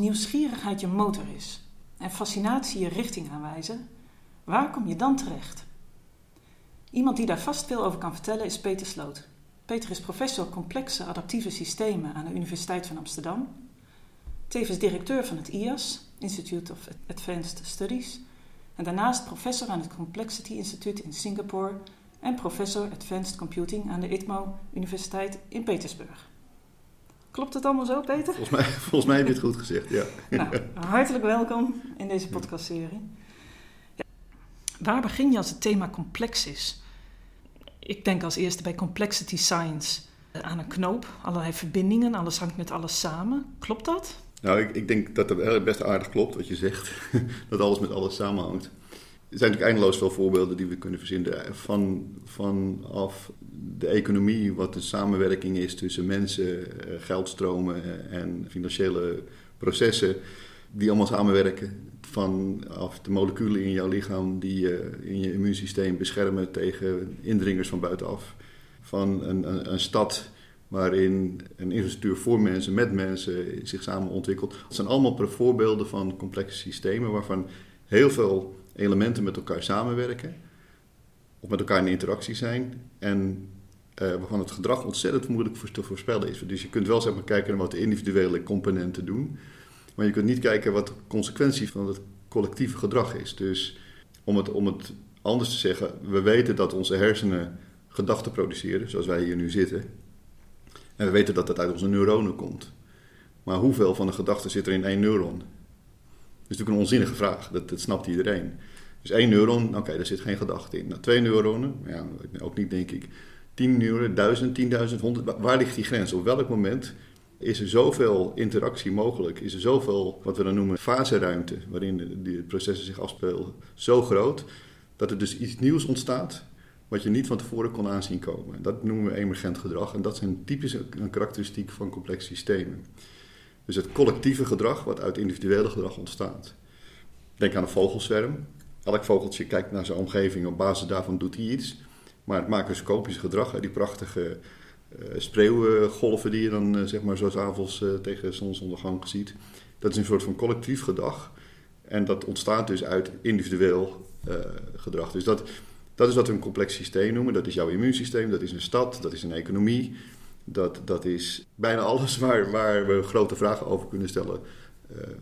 Nieuwsgierigheid je motor is en fascinatie je richting aanwijzen, waar kom je dan terecht? Iemand die daar vast veel over kan vertellen is Peter Sloot. Peter is professor complexe adaptieve systemen aan de Universiteit van Amsterdam, tevens directeur van het IAS, Institute of Advanced Studies, en daarnaast professor aan het Complexity Institute in Singapore en professor Advanced Computing aan de ITMO Universiteit in Petersburg. Klopt het allemaal zo, Peter? Volgens mij, volgens mij heb je het goed gezegd, ja. Nou, hartelijk welkom in deze podcastserie. Ja, waar begin je als het thema complex is? Ik denk als eerste bij complexity science aan een knoop, allerlei verbindingen, alles hangt met alles samen. Klopt dat? Nou, ik, ik denk dat het best aardig klopt wat je zegt, dat alles met alles samenhangt. Er zijn natuurlijk eindeloos veel voorbeelden die we kunnen verzinnen. Van, vanaf de economie, wat de samenwerking is tussen mensen, eh, geldstromen en financiële processen, die allemaal samenwerken. Vanaf de moleculen in jouw lichaam die je in je immuunsysteem beschermen tegen indringers van buitenaf. Van een, een, een stad waarin een infrastructuur voor mensen, met mensen zich samen ontwikkelt. Dat zijn allemaal voorbeelden van complexe systemen waarvan heel veel elementen met elkaar samenwerken, of met elkaar in interactie zijn, en uh, waarvan het gedrag ontzettend moeilijk voor te voorspellen is. Dus je kunt wel zeg maar, kijken naar wat de individuele componenten doen, maar je kunt niet kijken wat de consequentie van het collectieve gedrag is. Dus om het, om het anders te zeggen, we weten dat onze hersenen gedachten produceren, zoals wij hier nu zitten. En we weten dat dat uit onze neuronen komt. Maar hoeveel van de gedachten zit er in één neuron? Dat is natuurlijk een onzinnige vraag, dat snapt iedereen. Dus één neuron, oké, daar zit geen gedachte in. Nou, twee neuronen, ja, ook niet denk ik. Tien neuronen, duizend, tienduizend, honderd. Waar ligt die grens? Op welk moment is er zoveel interactie mogelijk? Is er zoveel, wat we dan noemen, faseruimte, waarin die processen zich afspelen, zo groot, dat er dus iets nieuws ontstaat wat je niet van tevoren kon aanzien komen. Dat noemen we emergent gedrag en dat een typische een karakteristiek van complexe systemen. Dus het collectieve gedrag wat uit individuele gedrag ontstaat. Denk aan een vogelswerm. Elk vogeltje kijkt naar zijn omgeving, op basis daarvan doet hij iets. Maar het macroscopische gedrag, die prachtige uh, spreeuwgolven die je dan uh, zeg maar zo avonds uh, tegen zonsondergang ziet, dat is een soort van collectief gedrag. En dat ontstaat dus uit individueel gedrag. Dus dat, dat is wat we een complex systeem noemen. Dat is jouw immuunsysteem, dat is een stad, dat is een economie. Dat, dat is bijna alles waar, waar we grote vragen over kunnen stellen,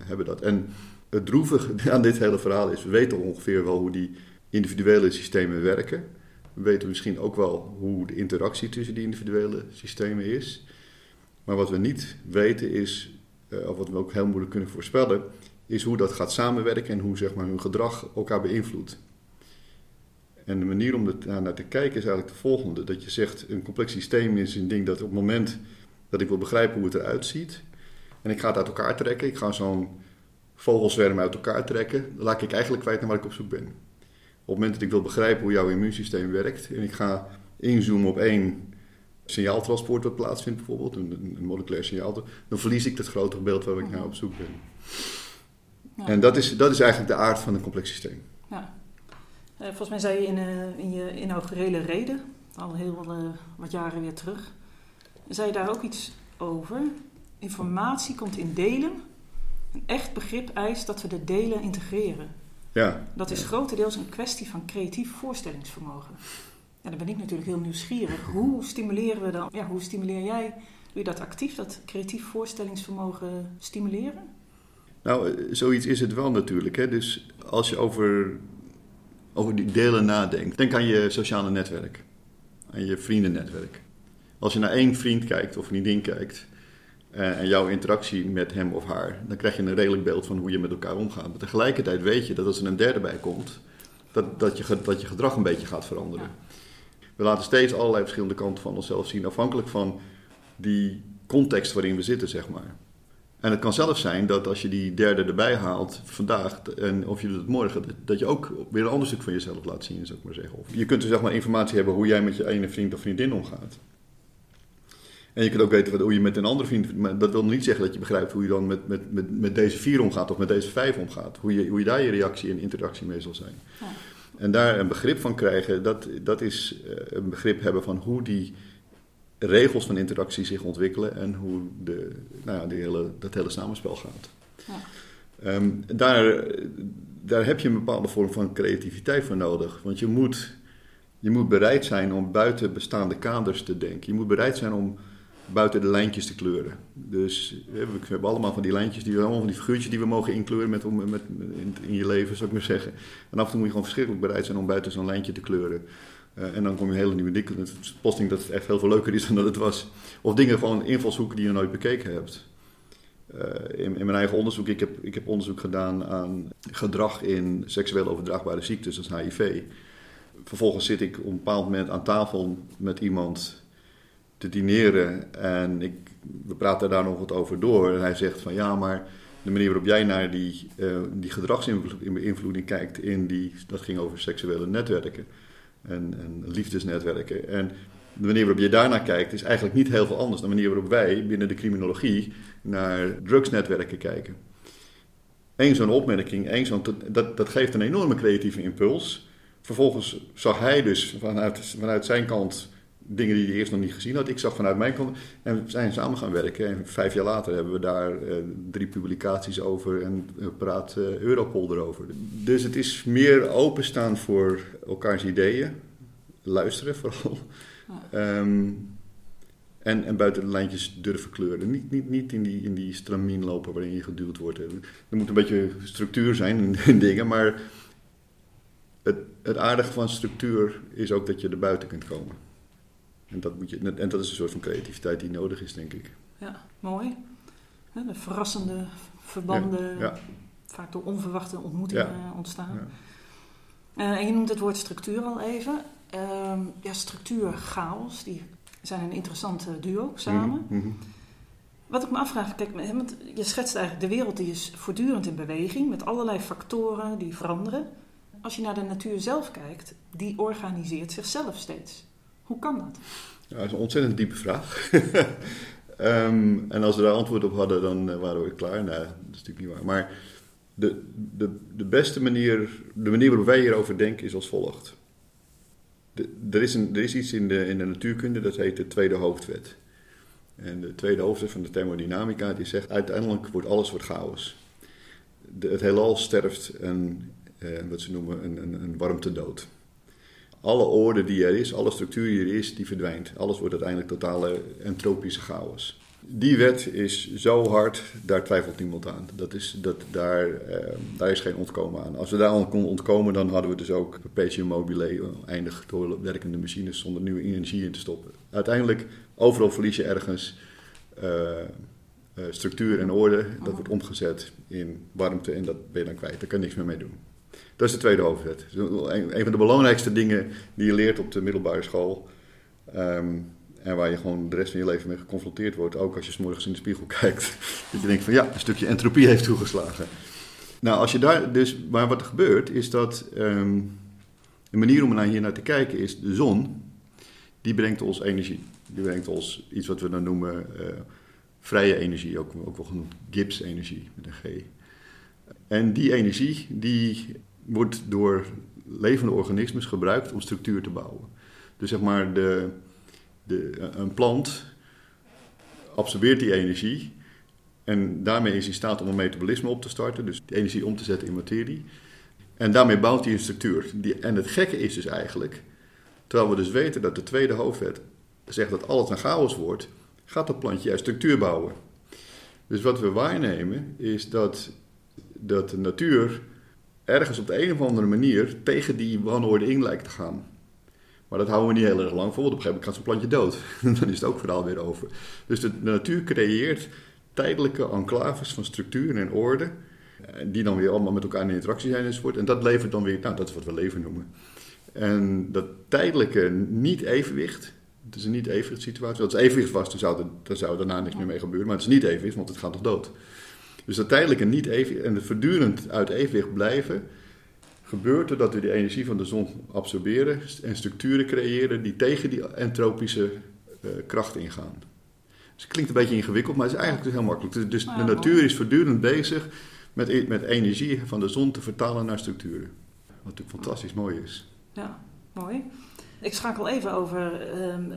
hebben dat. En het droevige aan dit hele verhaal is, we weten ongeveer wel hoe die individuele systemen werken. We weten misschien ook wel hoe de interactie tussen die individuele systemen is. Maar wat we niet weten is, uh, of wat we ook heel moeilijk kunnen voorspellen, is hoe dat gaat samenwerken en hoe zeg maar, hun gedrag elkaar beïnvloedt. En de manier om daar naar te kijken is eigenlijk de volgende. Dat je zegt, een complex systeem is een ding dat op het moment dat ik wil begrijpen hoe het eruit ziet... en ik ga het uit elkaar trekken, ik ga zo'n vogelzwerm uit elkaar trekken... dan laat ik eigenlijk kwijt naar waar ik op zoek ben. Op het moment dat ik wil begrijpen hoe jouw immuunsysteem werkt... en ik ga inzoomen op één signaaltransport wat plaatsvindt bijvoorbeeld... een, een moleculair signaal, dan verlies ik het grotere beeld waar ik naar op zoek ben. Ja. En dat is, dat is eigenlijk de aard van een complex systeem. Ja. Uh, volgens mij zei je in, uh, in je inaugurele reden, al heel uh, wat jaren weer terug, zei je daar ook iets over. Informatie komt in delen. Een echt begrip eist dat we de delen integreren. Ja. Dat is grotendeels een kwestie van creatief voorstellingsvermogen. En dan ben ik natuurlijk heel nieuwsgierig. Hoe stimuleren we dan, ja, hoe stimuleer jij, doe je dat actief, dat creatief voorstellingsvermogen stimuleren? Nou, zoiets is het wel natuurlijk. Hè? Dus als je over over die delen nadenkt. Denk aan je sociale netwerk, aan je vriendennetwerk. Als je naar één vriend kijkt of vriendin kijkt en jouw interactie met hem of haar, dan krijg je een redelijk beeld van hoe je met elkaar omgaat. Maar tegelijkertijd weet je dat als er een derde bij komt, dat, dat, je, dat je gedrag een beetje gaat veranderen. Ja. We laten steeds allerlei verschillende kanten van onszelf zien, afhankelijk van die context waarin we zitten, zeg maar. En het kan zelfs zijn dat als je die derde erbij haalt vandaag en of je doet het morgen, dat je ook weer een ander stuk van jezelf laat zien, zou ik maar zeggen. Of je kunt dus zeg maar informatie hebben hoe jij met je ene vriend of vriendin omgaat. En je kunt ook weten hoe je met een andere vriend. Maar dat wil niet zeggen dat je begrijpt hoe je dan met, met, met, met deze vier omgaat of met deze vijf omgaat. Hoe je, hoe je daar je reactie en interactie mee zal zijn. Ja. En daar een begrip van krijgen, dat, dat is een begrip hebben van hoe die regels van interactie zich ontwikkelen en hoe de, nou ja, die hele, dat hele samenspel gaat. Ehm, daar, daar heb je een bepaalde vorm van creativiteit voor nodig. Want je moet, je moet bereid zijn om buiten bestaande kaders te denken. Je moet bereid zijn om buiten de lijntjes te kleuren. Dus we hebben allemaal van die lijntjes, die, allemaal van die figuurtjes die we mogen inkleuren met, met, in, in je leven, zou ik maar zeggen. En af en toe moet je gewoon verschrikkelijk bereid zijn om buiten zo'n lijntje te kleuren. Uh, en dan kom je hele nieuwe dingen. Posting dat het echt heel veel leuker is dan dat het was. Of dingen gewoon invalshoeken die je nooit bekeken hebt. Uh, in, in, mijn eigen onderzoek, ik heb, ik heb onderzoek gedaan aan gedrag in seksueel overdraagbare ziektes, zoals HIV. Vervolgens zit ik op een bepaald moment aan tafel met iemand te dineren en ik, we praten daar nog wat over door. En hij zegt van ja, maar de manier waarop jij naar die, uh, die gedragsbeïnvloeding kijkt, in die, dat ging over seksuele netwerken en, en liefdesnetwerken. En de manier waarop je daarnaar kijkt is eigenlijk niet heel veel anders dan de manier waarop wij binnen de criminologie naar drugsnetwerken kijken. Eén zo'n opmerking, één zo'n, dat, dat geeft een enorme creatieve impuls. Vervolgens zag hij dus vanuit, vanuit zijn kant dingen die hij eerst nog niet gezien had. Ik zag vanuit mijn kant en we zijn samen gaan werken. En vijf jaar later hebben we daar uh, drie publicaties over en praat uh, Europol erover. Dus het is meer openstaan voor elkaars ideeën, luisteren vooral. Um, en, en buiten de lijntjes durven kleuren. Niet, niet, niet in, die, in die stramien lopen waarin je geduwd wordt. Er moet een beetje structuur zijn in, in dingen, maar het, het aardige van structuur is ook dat je er buiten kunt komen. En dat, moet je, en dat is een soort van creativiteit die nodig is, denk ik. Ja, mooi. De verrassende verbanden, ja, vaak door onverwachte ontmoetingen ontstaan. Uh, en je noemt het woord structuur al even. Uh, ja, structuur, chaos, die zijn een interessante duo samen. Mm -hmm. Wat ik me afvraag, kijk, want je schetst eigenlijk de wereld die is voortdurend in beweging, met allerlei factoren die veranderen. Als je naar de natuur zelf kijkt, die organiseert zichzelf steeds. Hoe kan dat? Ja, dat is een ontzettend diepe vraag. um, en als we daar antwoord op hadden, dan uh, waren we klaar. Nee, dat is natuurlijk niet waar. Maar de, de, de beste manier, de manier waarop wij hierover denken, is als volgt. Er, is een, er is iets in de, in de natuurkunde, dat heet de tweede hoofdwet. En de tweede hoofdwet van de thermodynamica, die zegt uiteindelijk wordt alles wordt chaos. Het heelal sterft een, eh, wat ze noemen een, een, een warmtedood alle orde die er is, alle structuur die er is, die verdwijnt. Alles wordt uiteindelijk totale entropische chaos. Die wet is zo hard, daar twijfelt niemand aan. Dat is, dat, daar, eh, daar is geen ontkomen aan. Als we daar aan konden ontkomen, dan hadden we dus ook perpetuum mobile, eindig doorwerkende machines zonder nieuwe energie in te stoppen. Uiteindelijk, overal verlies je ergens uh, uh, structuur en orde. Dat wordt omgezet in warmte en dat ben je dan kwijt. Daar kan je niks meer mee doen. Dat is de tweede hoofdwet. Een, van de belangrijkste dingen die je leert op de middelbare school. Um, en waar je gewoon de rest van je leven mee geconfronteerd wordt. Ook als je s morgens in de spiegel kijkt. Dat je denkt van ja, een stukje entropie heeft toegeslagen. Nou, als je daar dus. Maar wat er gebeurt is dat. Um, een manier om naar hier naar te kijken is de zon. Die brengt ons energie. Die brengt ons iets wat we dan noemen uh, vrije energie. Ook, ook wel genoemd Gibbs-energie met een G. En die energie die wordt door levende organismen gebruikt om structuur te bouwen. Dus zeg maar, de, de, een plant absorbeert die energie en daarmee is hij in staat om een metabolisme op te starten, dus die energie om te zetten in materie. En daarmee bouwt hij een structuur. Die, en het gekke is dus eigenlijk, terwijl we dus weten dat de tweede hoofdwet zegt dat alles een chaos wordt, gaat dat plantje juist structuur bouwen. Dus wat we waarnemen is dat, dat de natuur ergens op de een of andere manier tegen die wanorde in lijkt te gaan. Maar dat houden we niet heel erg lang vol, op een gegeven moment gaat zo'n plantje dood. Dan is het ook verhaal weer over. Dus de, natuur creëert tijdelijke enclaves van structuur en orde, eh, die dan weer allemaal met elkaar in interactie zijn enzovoort. En dat levert dan weer, nou dat is wat we leven noemen. En dat tijdelijke niet-evenwicht, het is een niet-evenwicht situatie. Als het evenwicht was, dan zou, er, dan zou daarna niks meer mee gebeuren. Maar het is niet evenwicht, want het gaat toch dood. Dus dat tijdelijke niet evenwicht en voortdurend uit evenwicht blijven, gebeurt er dat we die energie van de zon absorberen en structuren creëren die tegen die entropische uh, kracht ingaan. Dus het klinkt een beetje ingewikkeld, maar het is eigenlijk dus heel makkelijk. Dus de natuur is voortdurend bezig met, met energie van de zon te vertalen naar structuren. Wat natuurlijk fantastisch mooi is. Ja, mooi. Ik schakel even over. Um,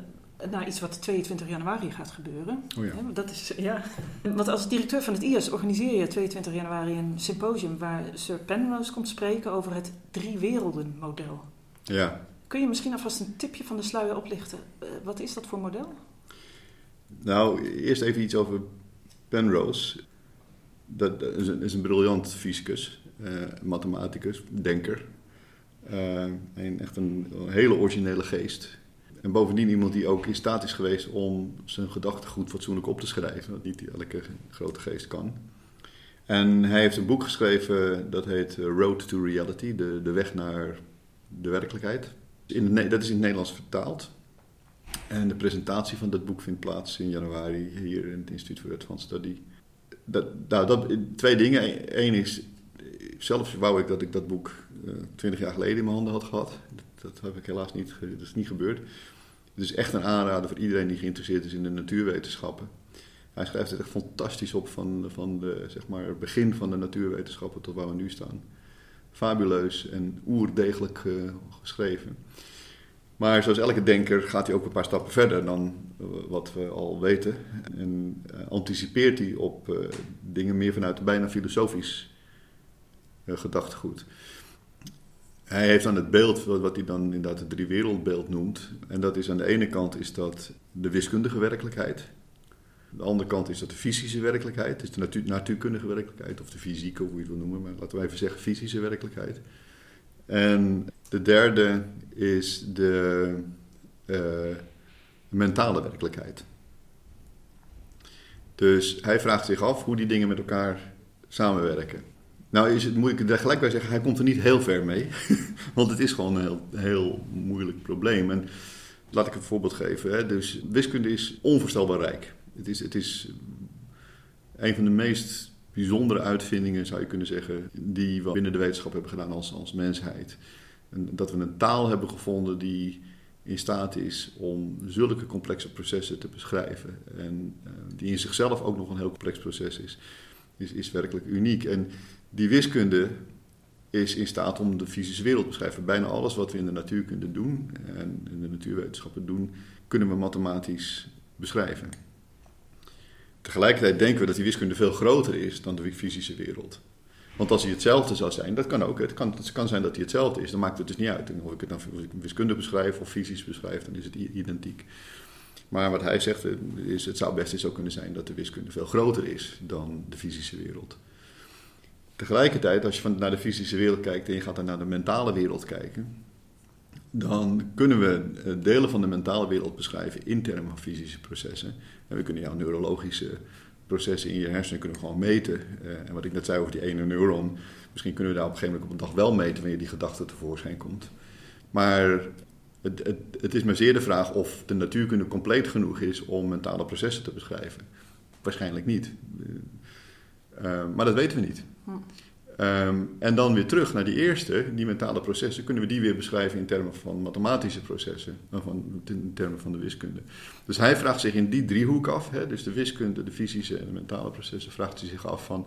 naar iets wat 22 januari gaat gebeuren. Oh ja. Dat is, ja. Want als directeur van het IAS organiseer je 22 januari een symposium waar Sir Penrose komt spreken over het drie werelden model. Ja, Kun je misschien alvast een tipje van de sluier oplichten? Eh, wat is dat voor model? nou eerst even iets over Penrose. Dat is een, is een briljant fysicus, eh, mathematicus, denker. Eh, en echt een, hele originele geest. En bovendien iemand die ook in staat is geweest om zijn gedachtegoed fatsoenlijk op te schrijven. Wat niet elke grote geest kan. En hij heeft een boek geschreven dat heet eh, Road to Reality, de, de weg naar de werkelijkheid. In dat is in het Nederlands vertaald. En de presentatie van dat boek vindt plaats in januari hier in het Instituut voor Advanced Study. Dat, nou, dat, twee dingen. Eén is, zelf wou ik dat ik dat boek twintig jaar geleden in mijn handen had gehad. Dat, heb ik helaas niet, dat is niet gebeurd. Het is echt een aanrader voor iedereen die geïnteresseerd is in de natuurwetenschappen. Hij schrijft het echt fantastisch op van, van de, zeg maar, het begin van de natuurwetenschappen tot waar we nu staan. Fabuleus en oerdegelijk eh, geschreven. Maar zoals elke denker gaat hij ook een paar stappen verder dan eh, wat we al weten. En eh, anticipeert hij op dingen meer vanuit bijna filosofisch eh, gedachtegoed. Hij heeft dan het beeld, wat hij dan inderdaad het driewereldbeeld noemt. En dat is aan de ene kant is dat de wiskundige werkelijkheid. Aan de andere kant is dat de fysische werkelijkheid, dus de natuur, natuurkundige werkelijkheid, of de fysieke, hoe je het wil noemen, maar laten we even zeggen fysische werkelijkheid. En de derde is de eh, mentale werkelijkheid. Dus hij vraagt zich af hoe die dingen met elkaar samenwerken. Nou is het, moet ik er gelijk bij zeggen, hij komt er niet heel ver mee. Want het is gewoon een heel, heel moeilijk probleem. En laat ik een voorbeeld geven. Hè. Dus wiskunde is onvoorstelbaar rijk. Het is, het is een van de meest bijzondere uitvindingen, zou je kunnen zeggen, die we binnen de wetenschap hebben gedaan als, als mensheid. En dat we een taal hebben gevonden die in staat is om zulke complexe processen te beschrijven. En eh, die in zichzelf ook nog een heel complex proces is, is, is werkelijk uniek. En die wiskunde is in staat om de fysische wereld te beschrijven. Bijna alles wat we in de natuurkunde doen en in de natuurwetenschappen doen, kunnen we mathematisch beschrijven. Tegelijkertijd denken we dat die wiskunde veel groter is dan de fysische wereld. Want als hij hetzelfde zou zijn, dat kan ook. Het kan, het kan zijn dat hij hetzelfde is, dan maakt het dus niet uit. Of ik het dan wiskunde beschrijf of fysisch beschrijf, dan is het identiek. Maar wat hij zegt, is het zou best eens zo kunnen zijn dat de wiskunde veel groter is dan de fysische wereld. Tegelijkertijd, als je van, naar de fysische wereld kijkt en je gaat dan naar de mentale wereld kijken, dan kunnen we eh, delen van de mentale wereld beschrijven in termen van fysische processen. En we kunnen jouw neurologische processen in je hersenen kunnen gewoon meten. Eh, en wat ik net zei over die ene neuron, misschien kunnen we daar op een gegeven moment op een dag wel meten wanneer die gedachte tevoorschijn komt. Maar het, het, het is maar zeer de vraag of de natuurkunde compleet genoeg is om mentale processen te beschrijven. Waarschijnlijk niet. Eh, maar dat weten we niet. Hm. Ehm, en dan weer terug naar die eerste, die mentale processen, kunnen we die weer beschrijven in termen van mathematische processen, dan van, in termen van de wiskunde. Dus hij vraagt zich in die driehoek af, hè, dus de wiskunde, de fysische en de mentale processen, vraagt hij zich af van,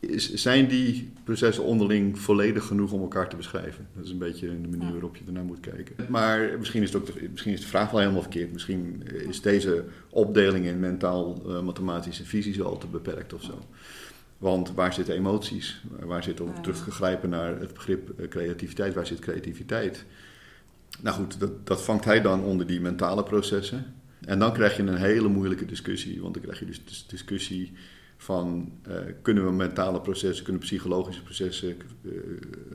is, zijn die processen onderling volledig genoeg om elkaar te beschrijven? Dat is een beetje de manier waarop je ernaar moet kijken. Maar misschien is, het ook de, misschien is de vraag wel helemaal verkeerd. Misschien is deze opdeling in mentaal, eh, mathematisch en fysisch al te beperkt of zo. Want waar zitten emoties? Waar zit, om terug te grijpen naar het begrip eh, creativiteit, waar zit creativiteit? Nou goed, dat, dat vangt hij dan onder die mentale processen. En dan krijg je een hele moeilijke discussie. Want dan krijg je dus de discussie van... eh, kunnen we mentale processen, kunnen psychologische processen, eh,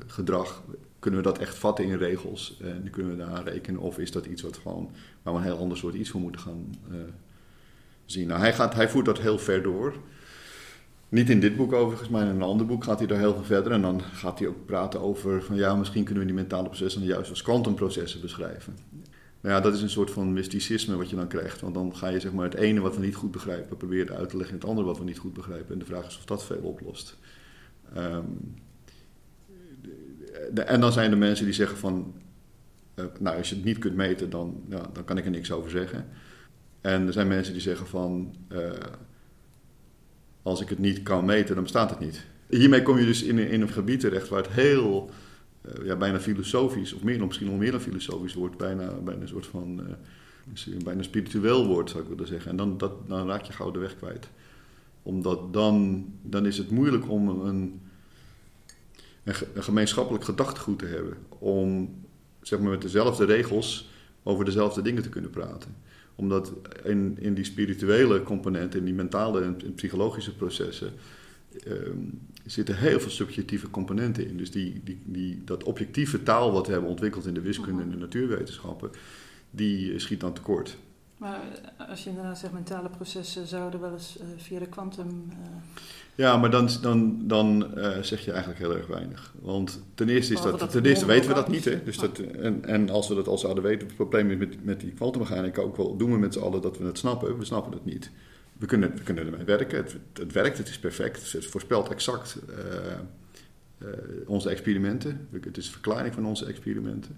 gedrag... kunnen we dat echt vatten in regels? En kunnen we daaraan rekenen? Of is dat iets wat gewoon, waar we een heel ander soort iets voor moeten gaan zien? Nou, hij, gaat, hij voert dat heel ver door... Niet in dit boek overigens, maar in een ander boek gaat hij daar heel veel verder. En dan gaat hij ook praten over van ja, misschien kunnen we die mentale processen dan juist als kwantumprocessen beschrijven. Nou ja, dat is een soort van mysticisme wat je dan krijgt. Want dan ga je zeg maar het ene wat we niet goed begrijpen proberen uit te leggen in het andere wat we niet goed begrijpen. En de vraag is of dat veel oplost. Ehm, en dan zijn er mensen die zeggen van, eh, nou als je het niet kunt meten, dan, ja, dan kan ik er niks over zeggen. En er zijn mensen die zeggen van, eh, als ik het niet kan meten, dan bestaat het niet. Hiermee kom je dus in, in een gebied terecht waar het heel, eh, ja, bijna filosofisch, of meer misschien nog meer dan filosofisch wordt, bijna, bijna een soort van Dus bijna spiritueel wordt, zou ik willen zeggen. En dan, dat, dan raak je gauw de weg kwijt. Omdat dan, dan is het moeilijk om een, een, een gemeenschappelijk gedachtegoed te hebben. Om zeg maar, met dezelfde regels over dezelfde dingen te kunnen praten. Omdat in, in die spirituele componenten, in die mentale en psychologische processen, ehm, zitten heel veel subjectieve componenten in. Dus die, die, die, dat objectieve taal wat we hebben ontwikkeld in de wiskunde en de natuurwetenschappen, die schiet dan tekort. Maar als je inderdaad zegt mentale processen zouden wel eens uh, via de kwantum. Uh... Ja, maar dan, dan, dan uh, zeg je eigenlijk heel erg weinig. Want ten eerste, is dat, dat ten eerste weten we dat niet. Hè? Dus dat, en, en als we dat al zouden weten, het probleem is met, met die kwantummechanica ook wel doen we met z'n allen dat we het snappen. We snappen het niet. We kunnen, we kunnen ermee werken. Het, het werkt, het is perfect. Het voorspelt exact onze experimenten. Het is een verklaring van onze experimenten.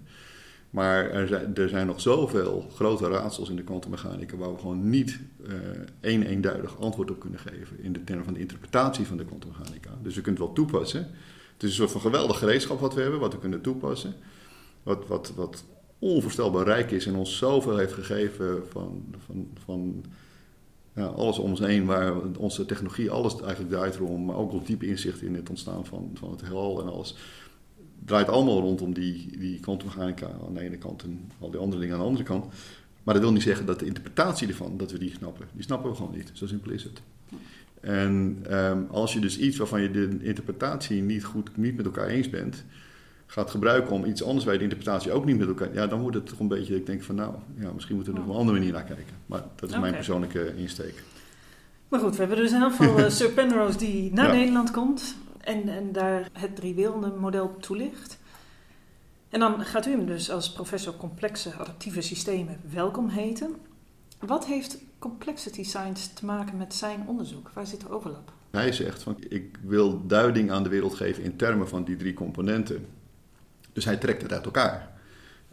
Maar er zijn, er zijn nog zoveel grote raadsels in de kwantummechanica waar we gewoon niet uh, één eenduidig antwoord op kunnen geven in de termen van de interpretatie van de kwantummechanica. Dus we kunnen het wel toepassen. Het is een soort van geweldig gereedschap wat we hebben, wat we kunnen toepassen. Wat, wat, wat onvoorstelbaar rijk is en ons zoveel heeft gegeven van, van, van ja, alles om ons heen, waar onze technologie alles eigenlijk draait om, maar ook wel diep inzicht in het ontstaan van, van het heelal en alles draait allemaal rondom die, die kwantummechanica aan de ene kant en al die andere dingen aan de andere kant. Maar dat wil niet zeggen dat de interpretatie ervan, dat we die snappen. Die snappen we gewoon niet. Zo simpel is het. En um, als je dus iets waarvan je de interpretatie niet goed niet met elkaar eens bent, gaat gebruiken om iets anders bij de interpretatie ook niet met elkaar. Ja, dan wordt het toch een beetje, ik denk van nou, ja, misschien moeten we er op een andere manier naar kijken. Maar dat is mijn persoonlijke insteek. Maar goed, we hebben dus elk geval uh, Sir Penrose die naar Nederland komt en, en daar het driewielende model toelicht. En dan gaat u hem dus als professor complexe adaptieve systemen welkom heten. Wat heeft complexity science te maken met zijn onderzoek? Waar zit de overlap? Hij zegt van ik wil duiding aan de wereld geven in termen van die drie componenten. Dus hij trekt het uit elkaar.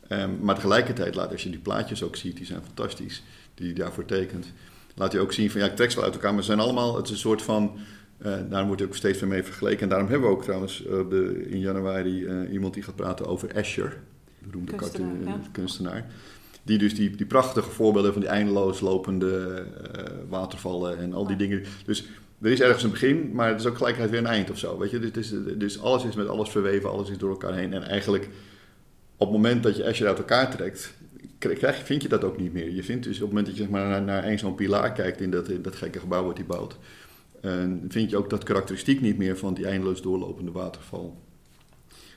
Um, maar tegelijkertijd laat als je die plaatjes ook ziet, die zijn fantastisch, die hij daarvoor tekent. Laat hij ook zien van ja, ik trek ze wel uit elkaar, maar ze zijn allemaal, het is een soort van uh, daar wordt ook steeds weer mee vergeleken. En daarom hebben we ook trouwens uh, de, in januari uh, iemand die gaat praten over Escher, de beroemde kunstenaar, ja. kunstenaar. Die dus die, die prachtige voorbeelden van die eindeloos lopende watervallen en al die dingen. Dus er is ergens een begin, maar het is ook gelijkheid weer een eind of zo. Weet je? Dus, dus alles is met alles verweven, alles is door elkaar heen. En eigenlijk op het moment dat je Escher uit elkaar trekt, krijg, vind je dat ook niet meer. Je vindt dus op het moment dat je zeg maar, naar, naar één zo'n pilaar kijkt in dat, in dat gekke gebouw wat hij bouwt en vind je ook dat karakteristiek niet meer van die eindeloos doorlopende waterval.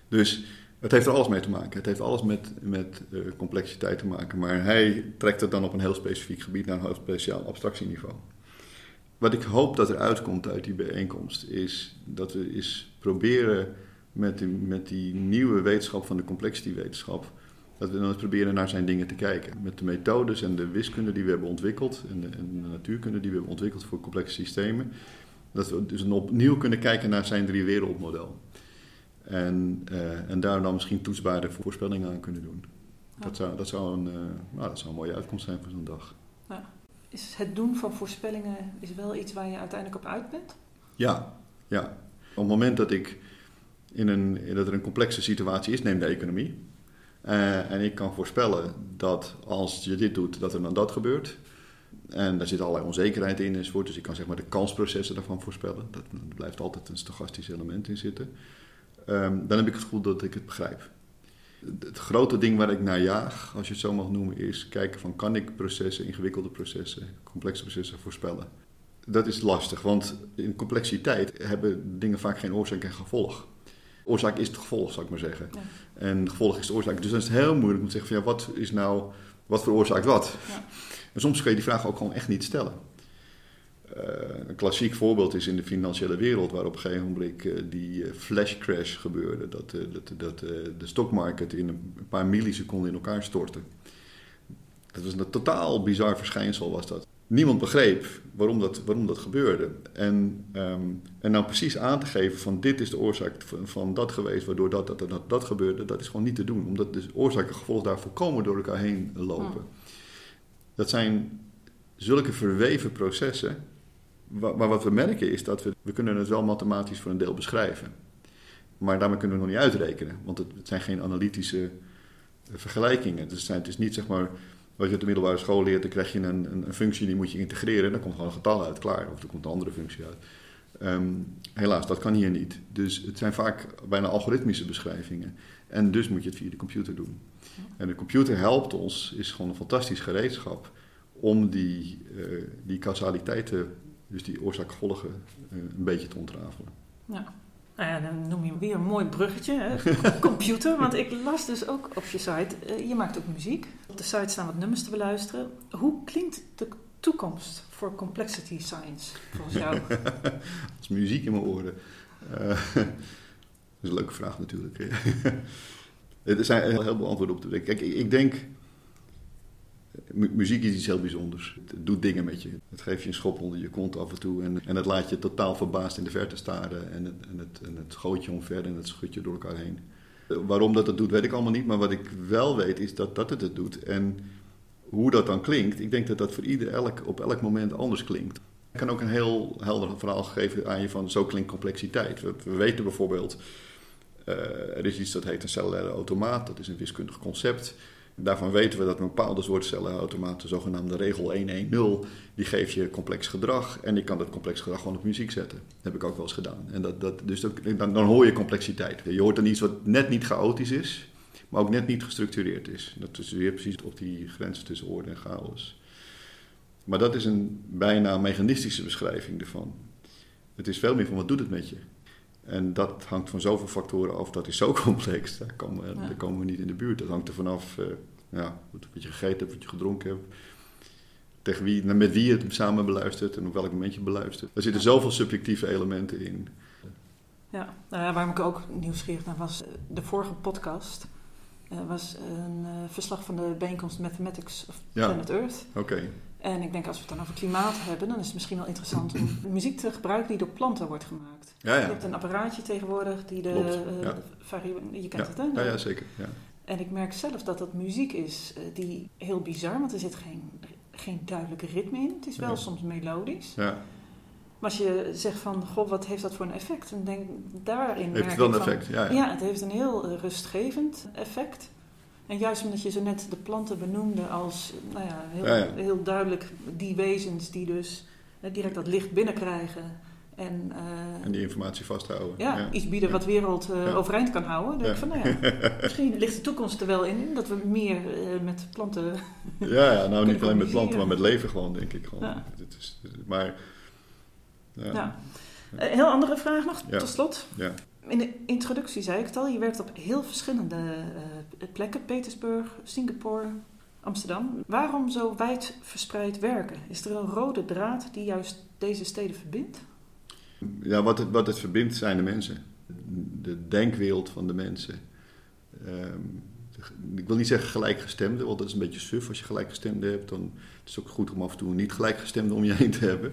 Dus het heeft er alles mee te maken. Het heeft alles met, met uh, complexiteit te maken. Maar hij trekt het dan op een heel specifiek gebied naar een heel speciaal abstractieniveau. Wat ik hoop dat er uitkomt uit die bijeenkomst is dat we eens proberen met die, met die nieuwe wetenschap van de complexity-wetenschap dat we dan eens proberen naar zijn dingen te kijken. Met de methodes en de wiskunde die we hebben ontwikkeld en de, en de natuurkunde die we hebben ontwikkeld voor complexe systemen. Dat we dus opnieuw kunnen kijken naar zijn drie wereldmodel. En, uh, en daar dan misschien toetsbare voorspellingen aan kunnen doen. Dat, zou, dat, zou een, uh, nou, dat zou een mooie uitkomst zijn voor zo'n dag. Ja. Is het doen van voorspellingen is wel iets waar je uiteindelijk op uit bent? Ja, ja. Op het moment dat, ik in een, dat er een complexe situatie is, neem de economie. Uh, en ik kan voorspellen dat als je dit doet, dat er dan dat gebeurt. En daar zit allerlei onzekerheid in enzovoort. Dus ik kan zeg maar de kansprocessen daarvan voorspellen. Dat, blijft altijd een stochastisch element in zitten. Um, dan heb ik het gevoel dat ik het begrijp. Het grote ding waar ik naar jaag, als je het zo mag noemen, is kijken van kan ik processen, ingewikkelde processen, complexe processen voorspellen. Dat is lastig, want in complexiteit hebben dingen vaak geen oorzaak en gevolg oorzaak is het gevolg, zou ik maar zeggen. Ja. En gevolg is de oorzaak. Dus dan is het heel moeilijk om te zeggen van ja, wat is nou, wat veroorzaakt wat? Ja. En soms kun je die vraag ook gewoon echt niet stellen. Uh, een klassiek voorbeeld is in de financiële wereld, waar op een gegeven moment uh, die uh, flash crash gebeurde. Dat, dat, dat de stockmarket in een paar milliseconden in elkaar stortte. Dat was een totaal bizar verschijnsel, was dat niemand begreep waarom dat, waarom dat gebeurde. En, um, en nou precies aan te geven van dit is de oorzaak van, van dat geweest, waardoor dat, dat, dat, dat gebeurde, dat is gewoon niet te doen. Omdat de oorzaak en gevolg daar volkomen door elkaar heen lopen. Dat zijn zulke verweven processen. Maar wat we merken is dat we, we kunnen het wel mathematisch voor een deel beschrijven. Maar daarmee kunnen we nog niet uitrekenen. Want het, het zijn geen analytische vergelijkingen. Dus het, zijn, het is niet zeg maar Wat je op de middelbare school leert, dan krijg je een, een, een functie die moet je integreren. En dan komt gewoon een getal uit, klaar. Of er komt een andere functie uit. Ehm, helaas, dat kan hier niet. Dus het zijn vaak bijna algoritmische beschrijvingen. En dus moet je het via de computer doen. En de computer helpt ons, is gewoon een fantastisch gereedschap om die, uh, die causaliteiten, dus die oorzaak-gevolgen, uh, een beetje te ontrafelen. Ja. Nou ja, dan noem je weer een mooi bruggetje, hè? computer. Want ik las dus ook op je site, uh, je maakt ook muziek. Op de site staan wat nummers te beluisteren. Hoe klinkt de toekomst voor complexity science volgens jou? Als muziek in mijn oren. Uh, dat is een leuke vraag natuurlijk. er zijn heel veel antwoorden op te denken. Kijk, ik denk muziek is iets heel bijzonders. Het doet dingen met je. Het geeft je een schop onder je kont af en toe. En, en het laat je totaal verbaasd in de verte staren. En het, en het, en het gooit je omver en het schudt je door elkaar heen. Waarom dat het doet, weet ik allemaal niet. Maar wat ik wel weet, is dat, dat het het doet. En hoe dat dan klinkt, ik denk dat dat voor ieder elk, op elk moment anders klinkt. Ik kan ook een heel helder verhaal geven aan je van zo klinkt complexiteit. We, we weten bijvoorbeeld, uh, er is iets dat heet een cellulaire automaat. Dat is een wiskundig concept. Daarvan weten we dat een bepaalde soort cellenautomaat, de zogenaamde regel 110, die geeft je complex gedrag. En je kan dat complex gedrag gewoon op muziek zetten. Dat heb ik ook wel eens gedaan. En dat, dat, dus dan, dan hoor je complexiteit. Je hoort dan iets wat net niet chaotisch is, maar ook net niet gestructureerd is. Dat is weer precies op die grens tussen orde en chaos. Maar dat is een bijna mechanistische beschrijving ervan. Het is veel meer van wat doet het met je. En dat hangt van zoveel factoren af, dat is zo complex. Daar komen, we, daar komen we niet in de buurt. Dat hangt er vanaf uh, ja, wat je gegeten hebt, wat je gedronken hebt. Tegen wie, met wie je het samen beluistert en op welk moment je beluistert. Er zitten zoveel subjectieve elementen in. Ja, nou waarom ik ook nieuwsgierig naar was, eh, de vorige podcast uh, was een uh, verslag van de bijeenkomst Mathematics of ja. Planet Earth. Oké. En ik denk als we het dan over klimaat hebben, dan is het misschien wel interessant om muziek te gebruiken die door planten wordt gemaakt. Ja, ja. Je hebt een apparaatje tegenwoordig die de. Klopt, ja. Uh, je kent het, hè? Ja, ja zeker. Ja. En ik merk zelf dat dat muziek is uh, die heel bizar, want er zit geen, geen duidelijke ritme in. Het is wel soms melodisch. Ja. Maar als je zegt van, goh, wat heeft dat voor een effect? Dan denk daarin Heeft merk het wel ik een van, effect? Ja, ja. ja, het heeft een heel uh, rustgevend effect. En juist omdat je zo net de planten benoemde als nou ja, heel, Ja, ja. heel duidelijk die wezens die dus eh, direct dat licht binnenkrijgen en, eh, En die informatie vasthouden. ja, iets bieden wat de wereld eh, overeind kan houden. Dan denk ik van, nou ja, misschien ligt de toekomst er wel in dat we meer met planten... Ja, ja, nou niet alleen met planten, maar met leven gewoon, denk ik. Gewoon. Is, maar, ja, heel andere vraag nog, tot slot. Ja. In de introductie zei ik het al, je werkt op heel verschillende eh, plekken. Petersburg, Singapore, Amsterdam. Waarom zo wijd verspreid werken? Is er een rode draad die juist deze steden verbindt? Ja, wat het, wat het verbindt zijn de mensen. De denkwereld van de mensen. Ehm, ik wil niet zeggen gelijkgestemde, want dat is een beetje suf. Als je gelijkgestemde hebt, dan is het ook goed om af en toe niet gelijkgestemde om je heen te hebben.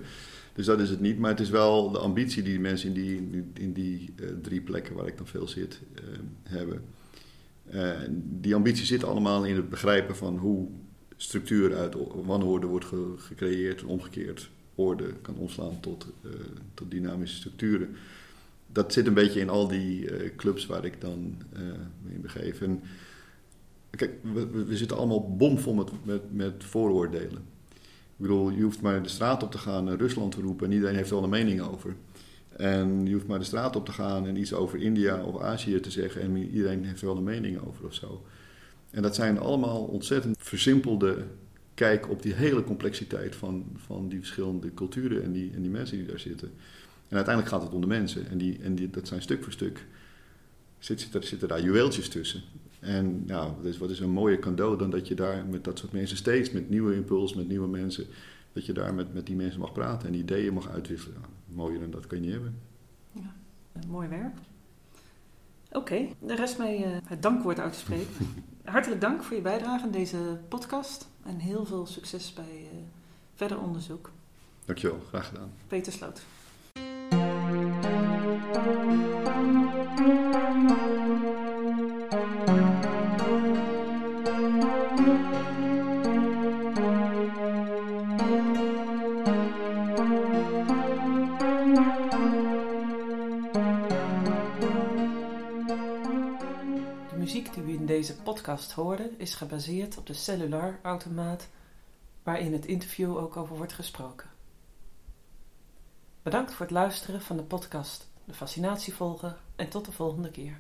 Dus dat is het niet. Maar het is wel de ambitie die de mensen in die, in die, eh, drie plekken waar ik dan veel zit, ehm, hebben. Eh, die ambitie zit allemaal in het begrijpen van hoe structuur uit wanorde wordt ge- gecreëerd en omgekeerd orde kan omslaan tot, eh, tot dynamische structuren. Dat zit een beetje in al die eh, clubs waar ik dan eh, me in begeef. Kijk, we- we zitten allemaal bomvol met, met, met vooroordelen. Bedoel, je hoeft maar de straat op te gaan en Rusland te roepen en iedereen heeft wel een mening over. En je hoeft maar de straat op te gaan en iets over India of Azië te zeggen en iedereen heeft wel een mening over of zo. En dat zijn allemaal ontzettend versimpelde kijk op die hele complexiteit van, van die verschillende culturen en die, en die mensen die daar zitten. En uiteindelijk gaat het om de mensen. En, die, en die, dat zijn stuk voor stuk. Zit, zit er, zitten daar juweeltjes tussen. En nou, wat is, wat is een mooier cadeau dan dat je daar met dat soort mensen steeds met nieuwe impuls, met nieuwe mensen, dat je daar met, met die mensen mag praten en ideeën mag uitwisselen. Nou, mooier dan dat kan je niet hebben. Een mooi werk. Oké, de rest mij eh, het dankwoord uit te spreken. Hartelijk dank voor je bijdrage aan deze podcast. En heel veel succes bij eh, verder onderzoek. Dankjewel, graag gedaan. Peter Sloot. Podcast hoorde is gebaseerd op de cellular-automaat waarin het interview ook over wordt gesproken. Bedankt voor het luisteren van de podcast De Fascinatie volgen en tot de volgende keer.